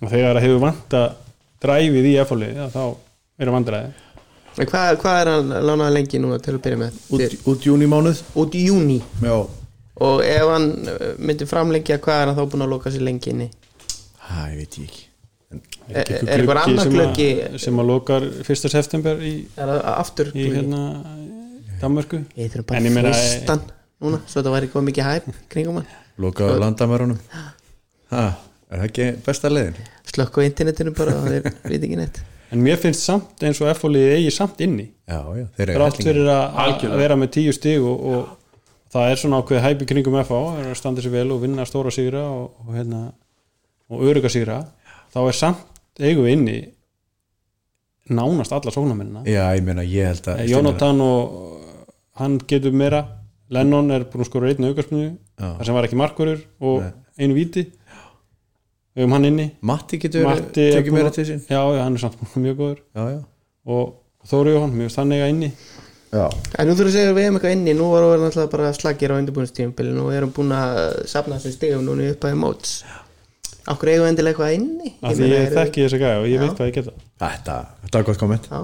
og þegar að hefur vanta dræfið í F-fólið þá er vandræði. En hvað, hvað er hann lánaði lengi núna til að byrja með? út, út júni mánuð út júni já, og ef hann uh, myndi framlengja hvað er hann þá búin að loka sér lengi inni? hæ, veit ég ekki Er- einhver annar að, sem að lokar 1. september í, Er það aftur í hérna Danmörku? Ég þurfum En bara ég meina- fristan núna svo þetta væri komið mikið hæp kringum hann. Lokaðu landamærunum. Ha, er það ekki besta leiðin? Slökk á internetinu bara og þeir veit ekki neitt. En mér finnst samt eins og F-fólið eigi samt inni. Já, já, þeir eru rátt fyrir að, að vera með tíu stig og, og það er svona ákveð hæpi kringum FH er að standa sér vel og vinna stóra sigra og, og, hérna, og öruga sigra þá er samt eigum við inni nánast alla sóknarmennina. Já, ég meina, ég held að Jónatan og hann getur meira. Lennon er búin að skora einu aukarspunni Já. þar sem var ekki markurur og einu víti. Við höfum hann inni. Matti getur Matti tekið meira til sín. Já, já, hann er samt mjög góður. Já, já, og Þóri Jóhann, hann eiga inni. Já. En nú þurfum við að segja að við hefum eitthvað inni. Nú varum við náttúrulega bara slagir á undirbúinstíðumbili nú erum búin að sapna þessum stigum núna upp að móts Akkur eigum við endilega eitthvað inni? Af því meina, ég þekki þessa gæja og ég Já. veit hvað ég geta. Þetta, þetta er gott komment. Já,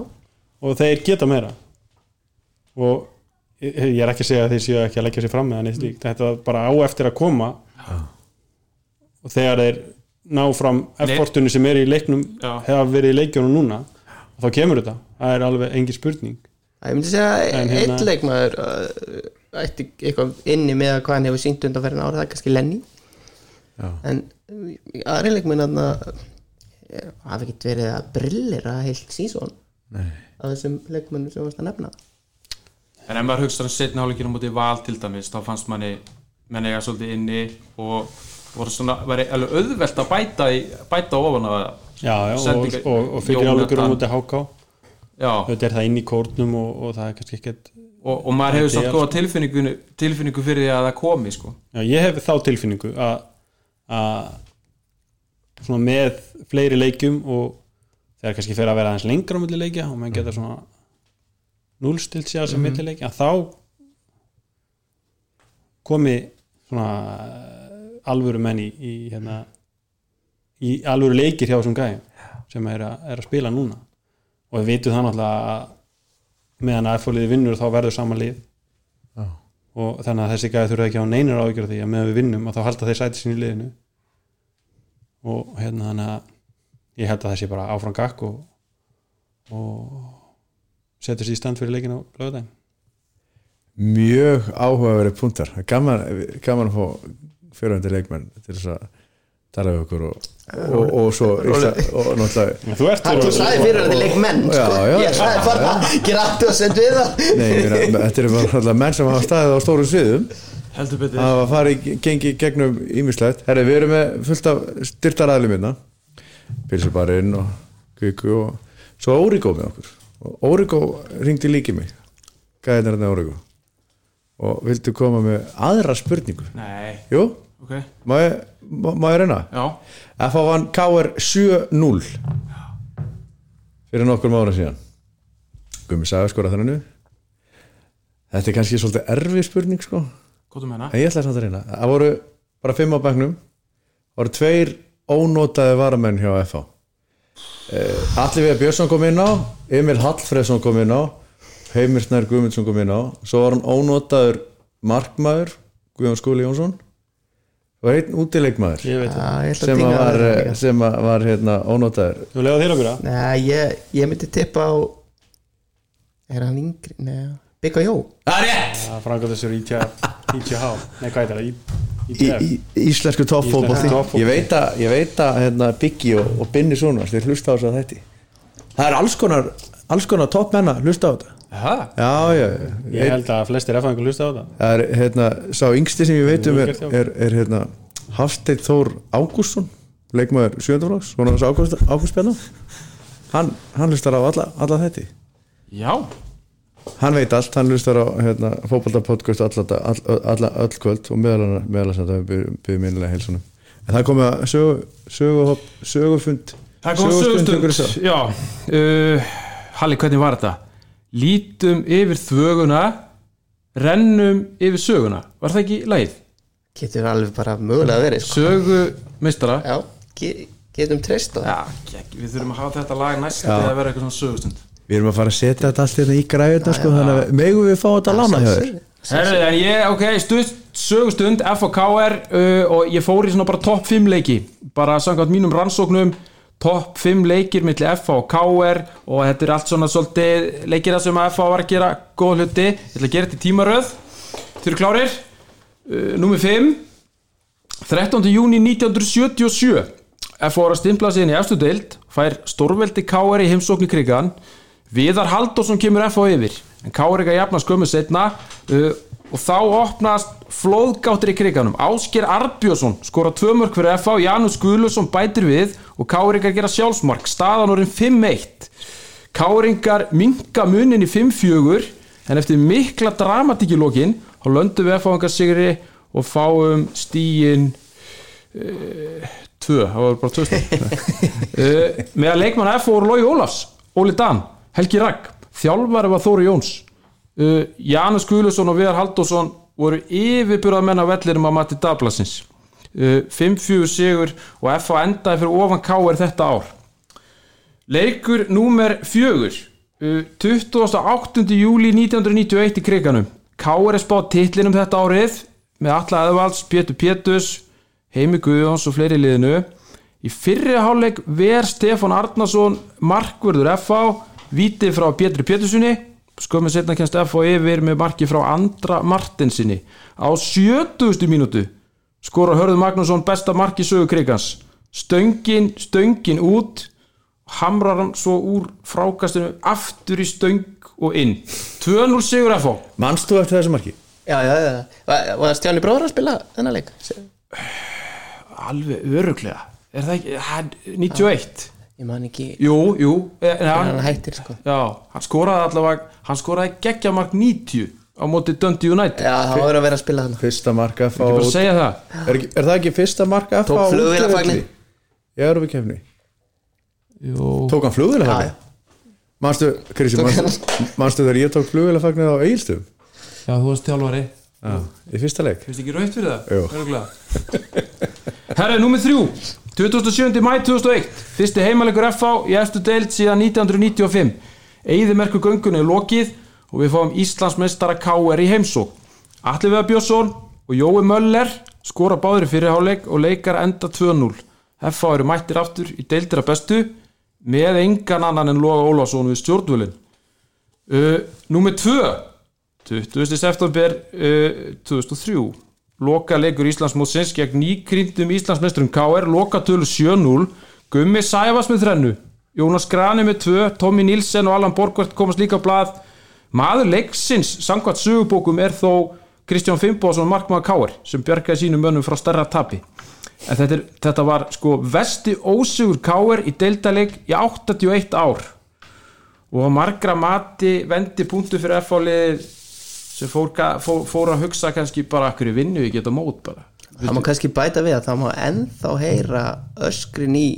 og þeir geta meira. Og ég, er ekki að segja að þeir séu ekki að leggja sér fram með hann slíkt, þetta var bara á eftir að koma. Og þegar þeir ná fram effortunni sem er í leiknum Já. hefa verið í leikjónum núna þá kemur þetta, það er alveg engin spurning. Ég myndi segja að hérna- einn leikmaður uh, ætti eitthvað inni með að hvað hann hefur sínt undanferðin ára það er kannski Lenny Já. en aðri leikmenn eh, hafi ekkert verið að brillera heilt sísón Nei. að þessum leikmennum sem varst að nefna En ef maður hugst að setna hálfleikinu mútið val til dæmis þá fannst manni menn eiga svolítið inni og voru svona, væri alveg auðvelt að bæta, í, bæta ofan á það já, já, og, Sendingar- og, og fyrir um út í háká Já, þetta er það inn í kórnum og, og það er kannski ekkert og, og maður hefur er góða tilfinningu, tilfinningu fyrir því að það komi sko. já, ég hef þá tilfinningu að að svona með fleiri leikjum og þegar kannski fer að vera aðeins lengra á milli leikja og maður geta svona núlstilt sér sem milli leikja að þá komi svona alvöru menn í, í hérna í alvöru leikir hjá þessum gæjum sem er að, er að spila núna. Og við vitum það náttúrulega að meðan að F-liði vinnur þá verður saman lið. Já. Og þannig að þessi gæði þurfa ekki á af því að meðan við vinnum að þá halda þeir sæti sín í liðinu. Og hérna þannig að ég held að þessi bara áfram gakk og, og setur sér í stand fyrir leikin á lögudaginn mjög áhugaverið er gaman, gaman að fá fyrirvændi leikmenn til þess að tala við okkur og, og, og svo og, og náttúrulega Þú ert Hann þú sagði fyrir þetta leikmenn Já, sko. já, Ég sagði bara að gera aftur að senda við það. Nei, ég meina, þetta eru bara náttúrulega menn sem hafa staðið á stórum sviðum. Heldur betur. Hafa farið gengi gegnum ímislegt Herri, við erum með fullt af styrtaræðlum minna Pilsubarinn og Kviku og svo Órigó með okkur. Og Órigó ringdi líki mig. Gæðinir hérna Órigó og vildu koma með aðra spurningu? Nei, Jú, ok, má ég, má, ég reyna? já. FH vann KR 7-0 fyrir nokkur mánu síðan. Gummi sagði skora þannig Þetta er kannski svolítið erfið spurning sko. Þú meina? En ég ætla samt að reyna. Það voru bara fimm á bæknum Það voru tveir ónótaði varamenn hjá FH eh, Alli Viðar Björnsson kom inn á Emil Hallfreðsson kom inn á Heimir Snær Guðmundsson kom inn á. Svo var hann ónótaður markmaður Guðjón Skúli Jónsson einn útileikmaður. Það Já, ég ætla að sem að var, sem að var hérna, ónótaður Þú lega þér að byrja Nei, ég, ég myndi tippa á Er hann yngri? Nei, Bygga Jó Það er rétt! Það frangar þessur ITH Nei, hvað er það? í, Íslensku toppfótbolti. ég veit að, ég veit að hérna, Biggi og, og Binni Sónars þeir hlusta á þess að þetta það er alls konar, alls konar toppmenna hlusta á þetta? Já, já, Ég held að flestir F-fæðingur hlusta á það það er hérna, sá yngsti sem ég veit um er, er, er hérna Hafsteinn Þór Ágústsson leikmaður sjöndaflóks, svona þessu Ágúst, Ágústbjarnar hann, hann hlustar á alla, alla þetta Já, hann veit allt, hann hlustar á hérna, fótboltapodcast alla, alla, alla, öll kvöld og meðal meðal að það byrjum minnilega heilsunum en það komið að sögu, sögu, sögufund sögustund. Já, uh, Halli, hvernig var þetta? Lítum yfir þvöguna Rennum yfir söguna. Var það ekki lagið? Getur alveg bara mögulega verið sko. Sögu meistara. Já, ge getum treyst á það. Já, við þurfum að hafa þetta lag næst eða vera eitthvað svona sögustund. Við erum að fara að setja þetta allt hérna í græðuna sko, þannig að megum við fá þetta að lána hjá þér? Herri, en ég, ok, stund, sögustund FOKR uh, og ég fór í svona bara topp 5 leiki. Bara samkvæmt mínum rannsóknum topp 5 leikir milli FH og KR og þetta er allt svona svolítið leikir það sem að FH var að gera góð hluti. Ég ætla að gera þetta í tímaröð. Þau eru klárir? Uh, Númer 5 13. júni 1977 FH var að stimpla inn í efstu deild fær stórveldi KR í heimsókn í krigan Viðar Halldórsson kemur FH yfir en KR ekki að jafna skömmu setna uh, og þá opnast flóðgáttir í kriganum. Ásker Arbjörnsson skora tvö mörg fyrir FH Janus Guðlusson bætir við og að gera sjálfsmark. Staðan orðin 5-1 Káringar minka munin í 5-4 en eftir mikla dramatík í lokin þá löndum við FH sigri og fáum stíin tvö, það var bara tvö uh, með að leikmann F voru Lói Ólafs, Óli Dan Helgi Ragg, þjálfari var Þóri Jóns uh, Janus Guðlusson og Viðar Halldórsson voru yfirburðað menn á vellirum að mati Dablasins uh, 5-4 sigur og F endaði fyrir ofan K.R. þetta ár leikur númer fjögur uh, 28. júli 1991 í kriganum K.R. er spáð titlinum þetta árið með Alla Eðvalds, Pétur Péturs Heimi Guðjóns og fleiri liðinu í fyrri hálfleik ver Stefán Arnason markvörður FH víti frá Pétri Péturssoni skömmu setna kennst FH yfir með marki frá Andra Martinsinni á 70. mínútu skora Hörður Magnússon besta marki sögu krigans stöngin, stöngin út hamrar hann svo úr frákastinu aftur í stöng og inn 2-0 sigur FH Manst þú eftir þessu marki? Já, já, já Var, var Stjáni bróður að spila þennan leik? alveg öruglega er það ekki, hann, 91 Ég man ekki jú, jú. Eh, en hann hann, hættir sko. Já, hann skoraði allavega hann skoraði geggja mark 90 á móti Dundee United. Já, það var að vera að spila þannig Fyrsta mark að segja það. Er, ekki- er það ekki fyrsta mark FH Tók á flugvélafagnið? útivelli? Í Europakefni jú, Tók hann flugvélafagni? Manstu, Krissi, Tók manstu þegar ég tók flugvélafagnið á Egilstöðum? já, þú varst þjálfari. Já, í fyrsta leik. Finnst ekki rautt fyrir það? Jú. Herra, númer þrjú 27. mæ 2001 Fyrsti heimalegur FH í eftir deild síðan 1995 Eyðimerku göngunni er lokið og við fáum Íslandsmeistara KR í heimsók Atli Veða Björnsson og Jói Möller skora báður í fyrirháleik og leikar enda 2-0 FH eru mættir aftur í deildira bestu með engan annan en Loga Ólafsson við stjórnvölin uh, Númer 2 20. september uh, 2003 Loka leikur Íslandsmótsins gegn nýkrindum Íslandsmeisturum KR Loka tölu 7-0 Gummi Sæfas með þrennu. Jónas Grani með 2 Tommy Nilsen og Allan Borgvart komast líka blað. Maður leiksins samkvæmt sögubókum er þó Kristján Fimboðsson markmaður KR sem bjargaði sínum mönnum frá starra tapi. En þetta, er, þetta var sko vesti ósugur KR í deildaleg í 81 ár. Og margra mati vendi punktu fyrir F-álið sem fór, fór, fór að hugsa kannski bara hverju vinnu við geta mót bara? Það má kannski bæta við að það má ennþá heyra öskrin í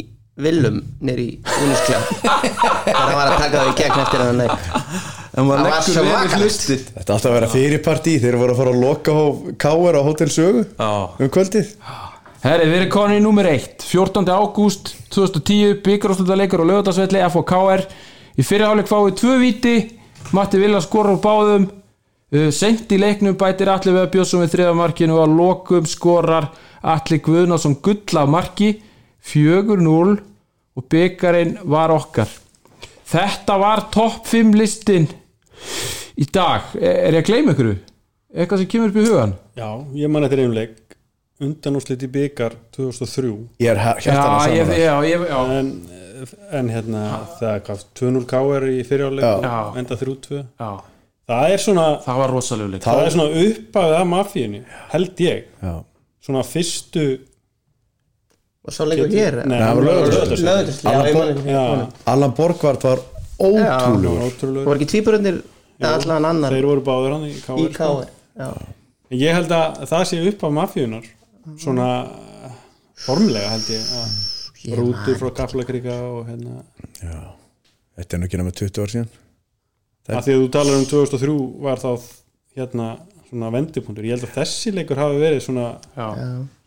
villum nýri í þegar hann var að taka þau í gegn eftir hann leik. En maður Það var svo í hlustið Þetta átti að vera fyrirpartí. Þeir voru að fara að loka á K.R. á Hotel Sögu Já. um kvöldið. Herri, við erum konin í nummer 1 14. ágúst 2010 byggarúslutaleikur á lögadagsvelli FOKR í fyrirháleik fáið tvö víti. Matti Villa skorur á báðum uh, sent í leiknum bætir Atli Veða Björnsson við þriða markinu og að lokum skorar Atli Guðnason gull af marki 4-0 og byggarinn var okkar. Þetta var topp 5 listin í dag. Er ég að gleyma ykkur? Eitthvað sem kemur upp í hugan Já, ég man eftir einu leik. Undanúslit í byggar 2003 Ég er já, hjartan að ég, saman já, en, en hérna það er hvað 2-0 KR í fyrirjáleik Já. enda 3-2 já það er svona, það var rosalega leik það er svona uppafið af mafíunni held ég, Já. svona fyrstu og svo leikur hér Allan Borgvart var ótrúlegur. voru ekki tvíburundir eða allan annar? þeir voru báður hann í. Já, ég held að það sé upp af mafíunar svona formlega held ég rútur frá Kaplakrika og hérna Þetta er nú ekki náma 20 ár síðan að því að þú talar um 2003 var þá hérna svona vendipunktur. Ég held að þessi leikur hafi verið svona já.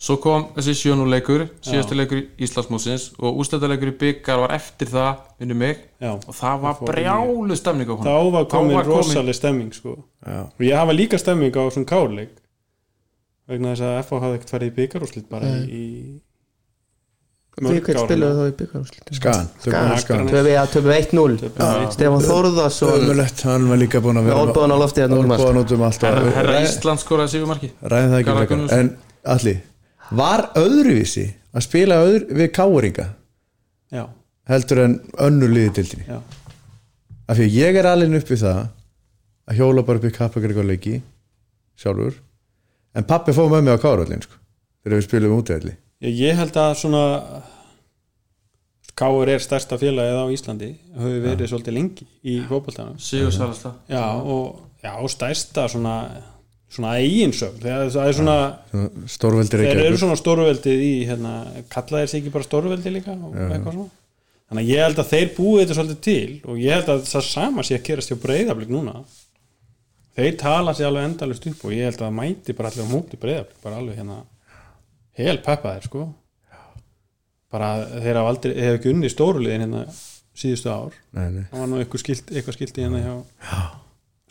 svo kom þessi sjönu leikur síðasti leikur Íslandsmúsins og ústættaleikur í byggar var eftir það minnum mig. Já, og það var brjálu stemning á honum. Þá var komin var komin- rosaleg stemming sko. Já. og ég hafa líka stemming á svona kárleik vegna þess að FH hafði ekkert farið í byggarúslit bara í, í Við hvert spiluðu þá í byggarúslit Skan, skan Töfum við að töfum við 1-0 Stefán Ömulegt, hann var líka búin að vera Olbúðan á lofti hérna út um herra, Ísland skoraði sigumarki Ræðum það ekki frekar. En allir Var öðruvísi að spila öðru, við káringa já, heldur en önnur liði dildinni já, af því ég er alveg upp við það að hjóla bara upp í kappakar leiki sjálfur. En pappi fóð með mig á kárallin sko, þegar við spilum útvelli ég, ég held að svona Káur er stærsta félagið á Íslandi hefur verið svolítið lengi í fótboltanum. Sigur Salasta. Já, og, já, og stærsta svona, svona eiginsögn. Það er svona stórveldir þeir eru svona stórveldið í hérna, kalla þeir sig ekki bara stórveldið líka og eitthvað svona. Þannig að ég held að þeir búið þetta svolítið til og ég held að það sama sé að gerast hjá breyðablík núna. Þeir tala sér alveg endalust upp og ég held að það mæti bara allir á móti breyðablík bara alveg hérna hel peppaðir sko. Bara þeir hafa aldrei, þeir hafa ekki unni stóruliðin hérna síðustu ár. Nei, nei. það var nú eitthvað skilt, eitthvað skilt í hérna hjá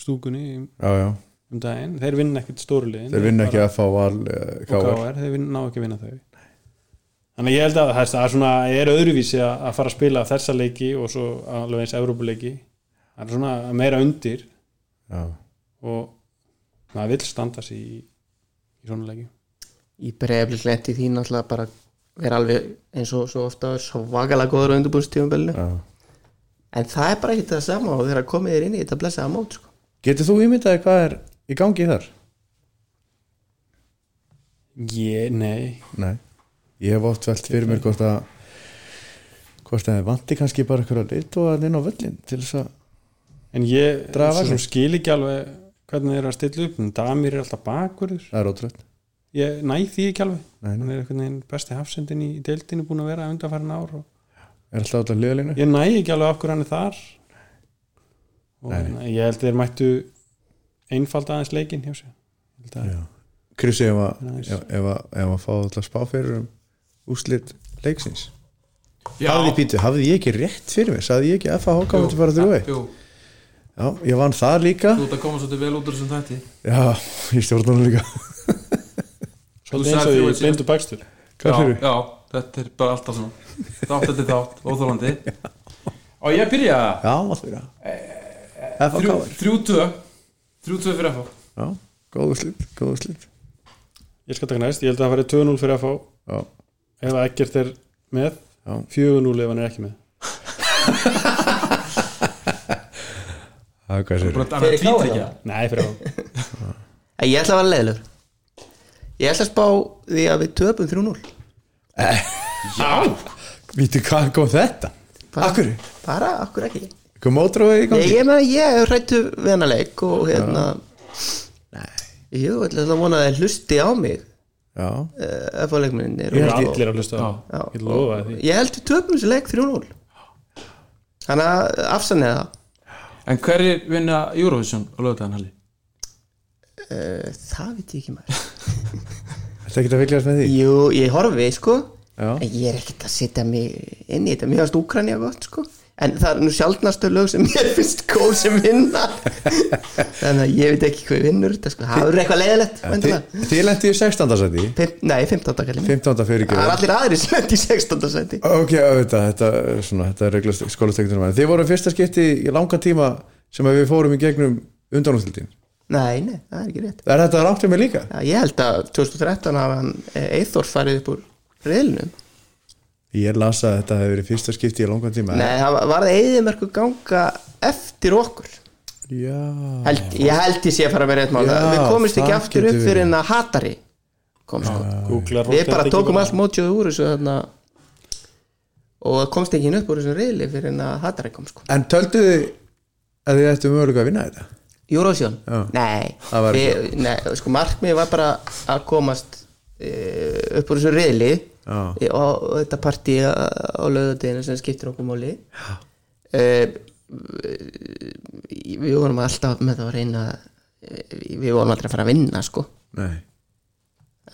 stúkunni um, Já, já. um daginn, þeir vinna ekkert stóruliðin þeir vinna ekki að fá val uh, og káar þeir ná ekki að vinna þau. Þannig ég held að það er- svona er öðruvísi að fara að spila þessa leiki og svo alveg eins Evrópuleiki. Það er svona meira undir. Já. og maður vill standa sig í, í svona leiki Í breyflik lendi því náttúrulega bara vera alveg eins og svo ofta svakalega góður á undirbúinstífumbilinu Já. en það er bara ekki það sama og þegar komið þér inn í þetta blessaða mót sko. Getur þú ímyndaði hvað er í gangi þar? ég, nei Nei Ég hef oft velt fyrir mér hvort að hvort að þið vanti kannski bara eitthvað lit og að inn á völlin til þess að en ég skil ekki alveg hvernig þeir eru að stilla upp en Damir er alltaf bakverður það er ótrútt ég næ því ekki alveg. Nei, nei. hann er einhvern veginn besti hafsendin í deildinu búin að vera undanfærin ár og Er alltaf alltaf liðalínu? ég næ ekki alveg af hverju hann er þar. Og Nei. hérna, ég held að þeir mættu einfald aðeins leikinn hjá sig að- Krissi ef að, að, að fá alltaf spá fyrir um úslit leiksins. Já. Hafði pítu, hafði ég ekki rétt fyrir mér? Saði ég ekki að FH Jú. myndi fara þrjú Jú, Já, ég vann það líka. Þú ert að koma svolítið vel út úr þessum þætti. Já, ég stjórn hann líka svolítið eins og ég blindu bakstur. Hvað já, fyrir? já, þetta er bara alltaf svona. Þátt þetta þátt, óþólandi Og ég byrja. Já, alltaf já FH Þrjú- káir Þrjú tvö. Þrjú tvö fyrir FH Já, góðu slitt, góðu slitt ég skal taka næst, ég held að það færi 2-0 fyrir Já, ef ekkert er með Já. 4-0 ef hann er ekki með. Það er hvað sér Fyrir tvítryggja nei, fyrir En ég ætla að vera leiðilegur ég ætla að spá því að við töpum 3-0 Vítu hvað kom þetta? Bara- Akkur? bara, akkur ekki? Kom ótrúið í gangi? ég, meina, ég hef rættu við hana leik og hérna Jú, ég ætla að vona að þeir hlusti á mig. Já, uh, F-leikminni ég held allir að hlusta á. Já. ég lofa því. Ég held við töpum þessi leik 3-0 Þannig að afsanniða það En hverjir vinna Eurovision á lögðan halli? uh, Það veit ég ekki maður þetta ekki að fylgjast með því? Jú, ég horfi sko Já. En ég er ekkert að setja mig inn í þetta Mér finnst Úkrænja gott sko En það er nú sjaldnastu lög sem mér finnst góð sem vinna Þannig að ég veit ekki hvað vinnur þetta sko Það er eitthvað leiðilegt. Þi- Þið lendi í 16. seti Fimm- Nei, 15. kallið 15. fyrir Það er allir aðrir sem lendi í 16. seti Ok, auðvitað, þetta, er svona, þetta er reglast skólastektunum Þið voru fyrsta skipti í langa tíma sem við fórum í gegnum undanúsildin Nei, nei, það er ekki rétt. Er þetta rámt um mig líka? Já, Ég held að 2013 hafa hann Eithor farið upp úr reilnum Ég las að þetta hefur verið fyrsta skipti í langa tíma Nei, það var- það eðimerku ganga eftir okkur. Já. Held, Ég held ég sé að fara með rétt mál. Já, Við komumst ekki aftur upp fyrir en að hatari kom sko. Googlar Við bara tókum allt mótjóðu úr þessu þarna og komst ekki upp úr þessu reili fyrir en að hatari kom sko. En töldu þið að þið ættu mögulega að vinna þetta? Eurovision? Nei, við, nei sko markmið var bara að komast e, upp úr þessu e, og, og þetta partí á, lögadeginu sem skiptir okkur máli. E, við vorum alltaf með það að reyna e, við vorum aldrei að fara að vinna sko.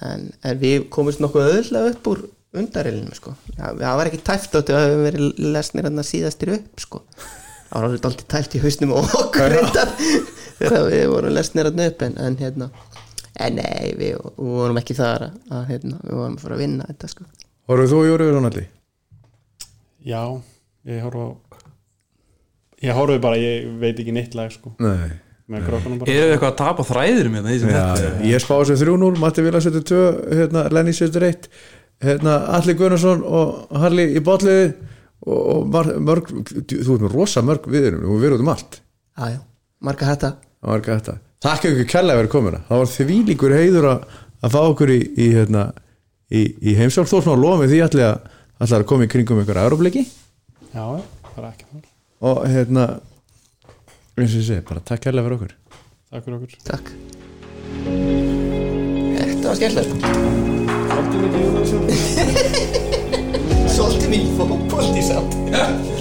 En, en við komumst nokkuð öðlega upp úr undarilinu sko. Það var ekki tæft áttu að við verið lesnir síðastir upp sko. Það var alveg dálítið tæft í hausnum og okkur reyndar þegar við vorum lesnir hann upp en, en hérna en nei, við, við vorum ekki þar að, að hérna, við vorum að fara að vinna þetta sko. Horfðu þú í Júriður Rónaldi? já, ég horfa á ég horfi bara, ég veit ekki neitt lag sko, Nei. Með krókanum bara. Eru þið eitthvað að tapa þræðurum hérna Já. Ég spá þessu 3-0, Matti Vila 72 hérna, Lenny 71 hérna, Alli Gunnarsson og Harli í botliði og, og mörg, þú ert með rosa mörg viðurum og við erum út um allt. Já, já, marga hætta það ekki Takk ykkur kærlega fyrir komuna. Það var því líkur heiður að, að fá okkur í, í, hérna, í, í heimsókn. Þó svona lofa með því allir að, allir að koma í kringum ykkur aðróbliki já, bara ekki mál. og hérna eins og ég segi, bara takk kærlega fyrir okkur. Takk fyrir okkur. Takk. Þetta var skemmtilegt. Svolítið mikið svolítið mikið fókbólt í samt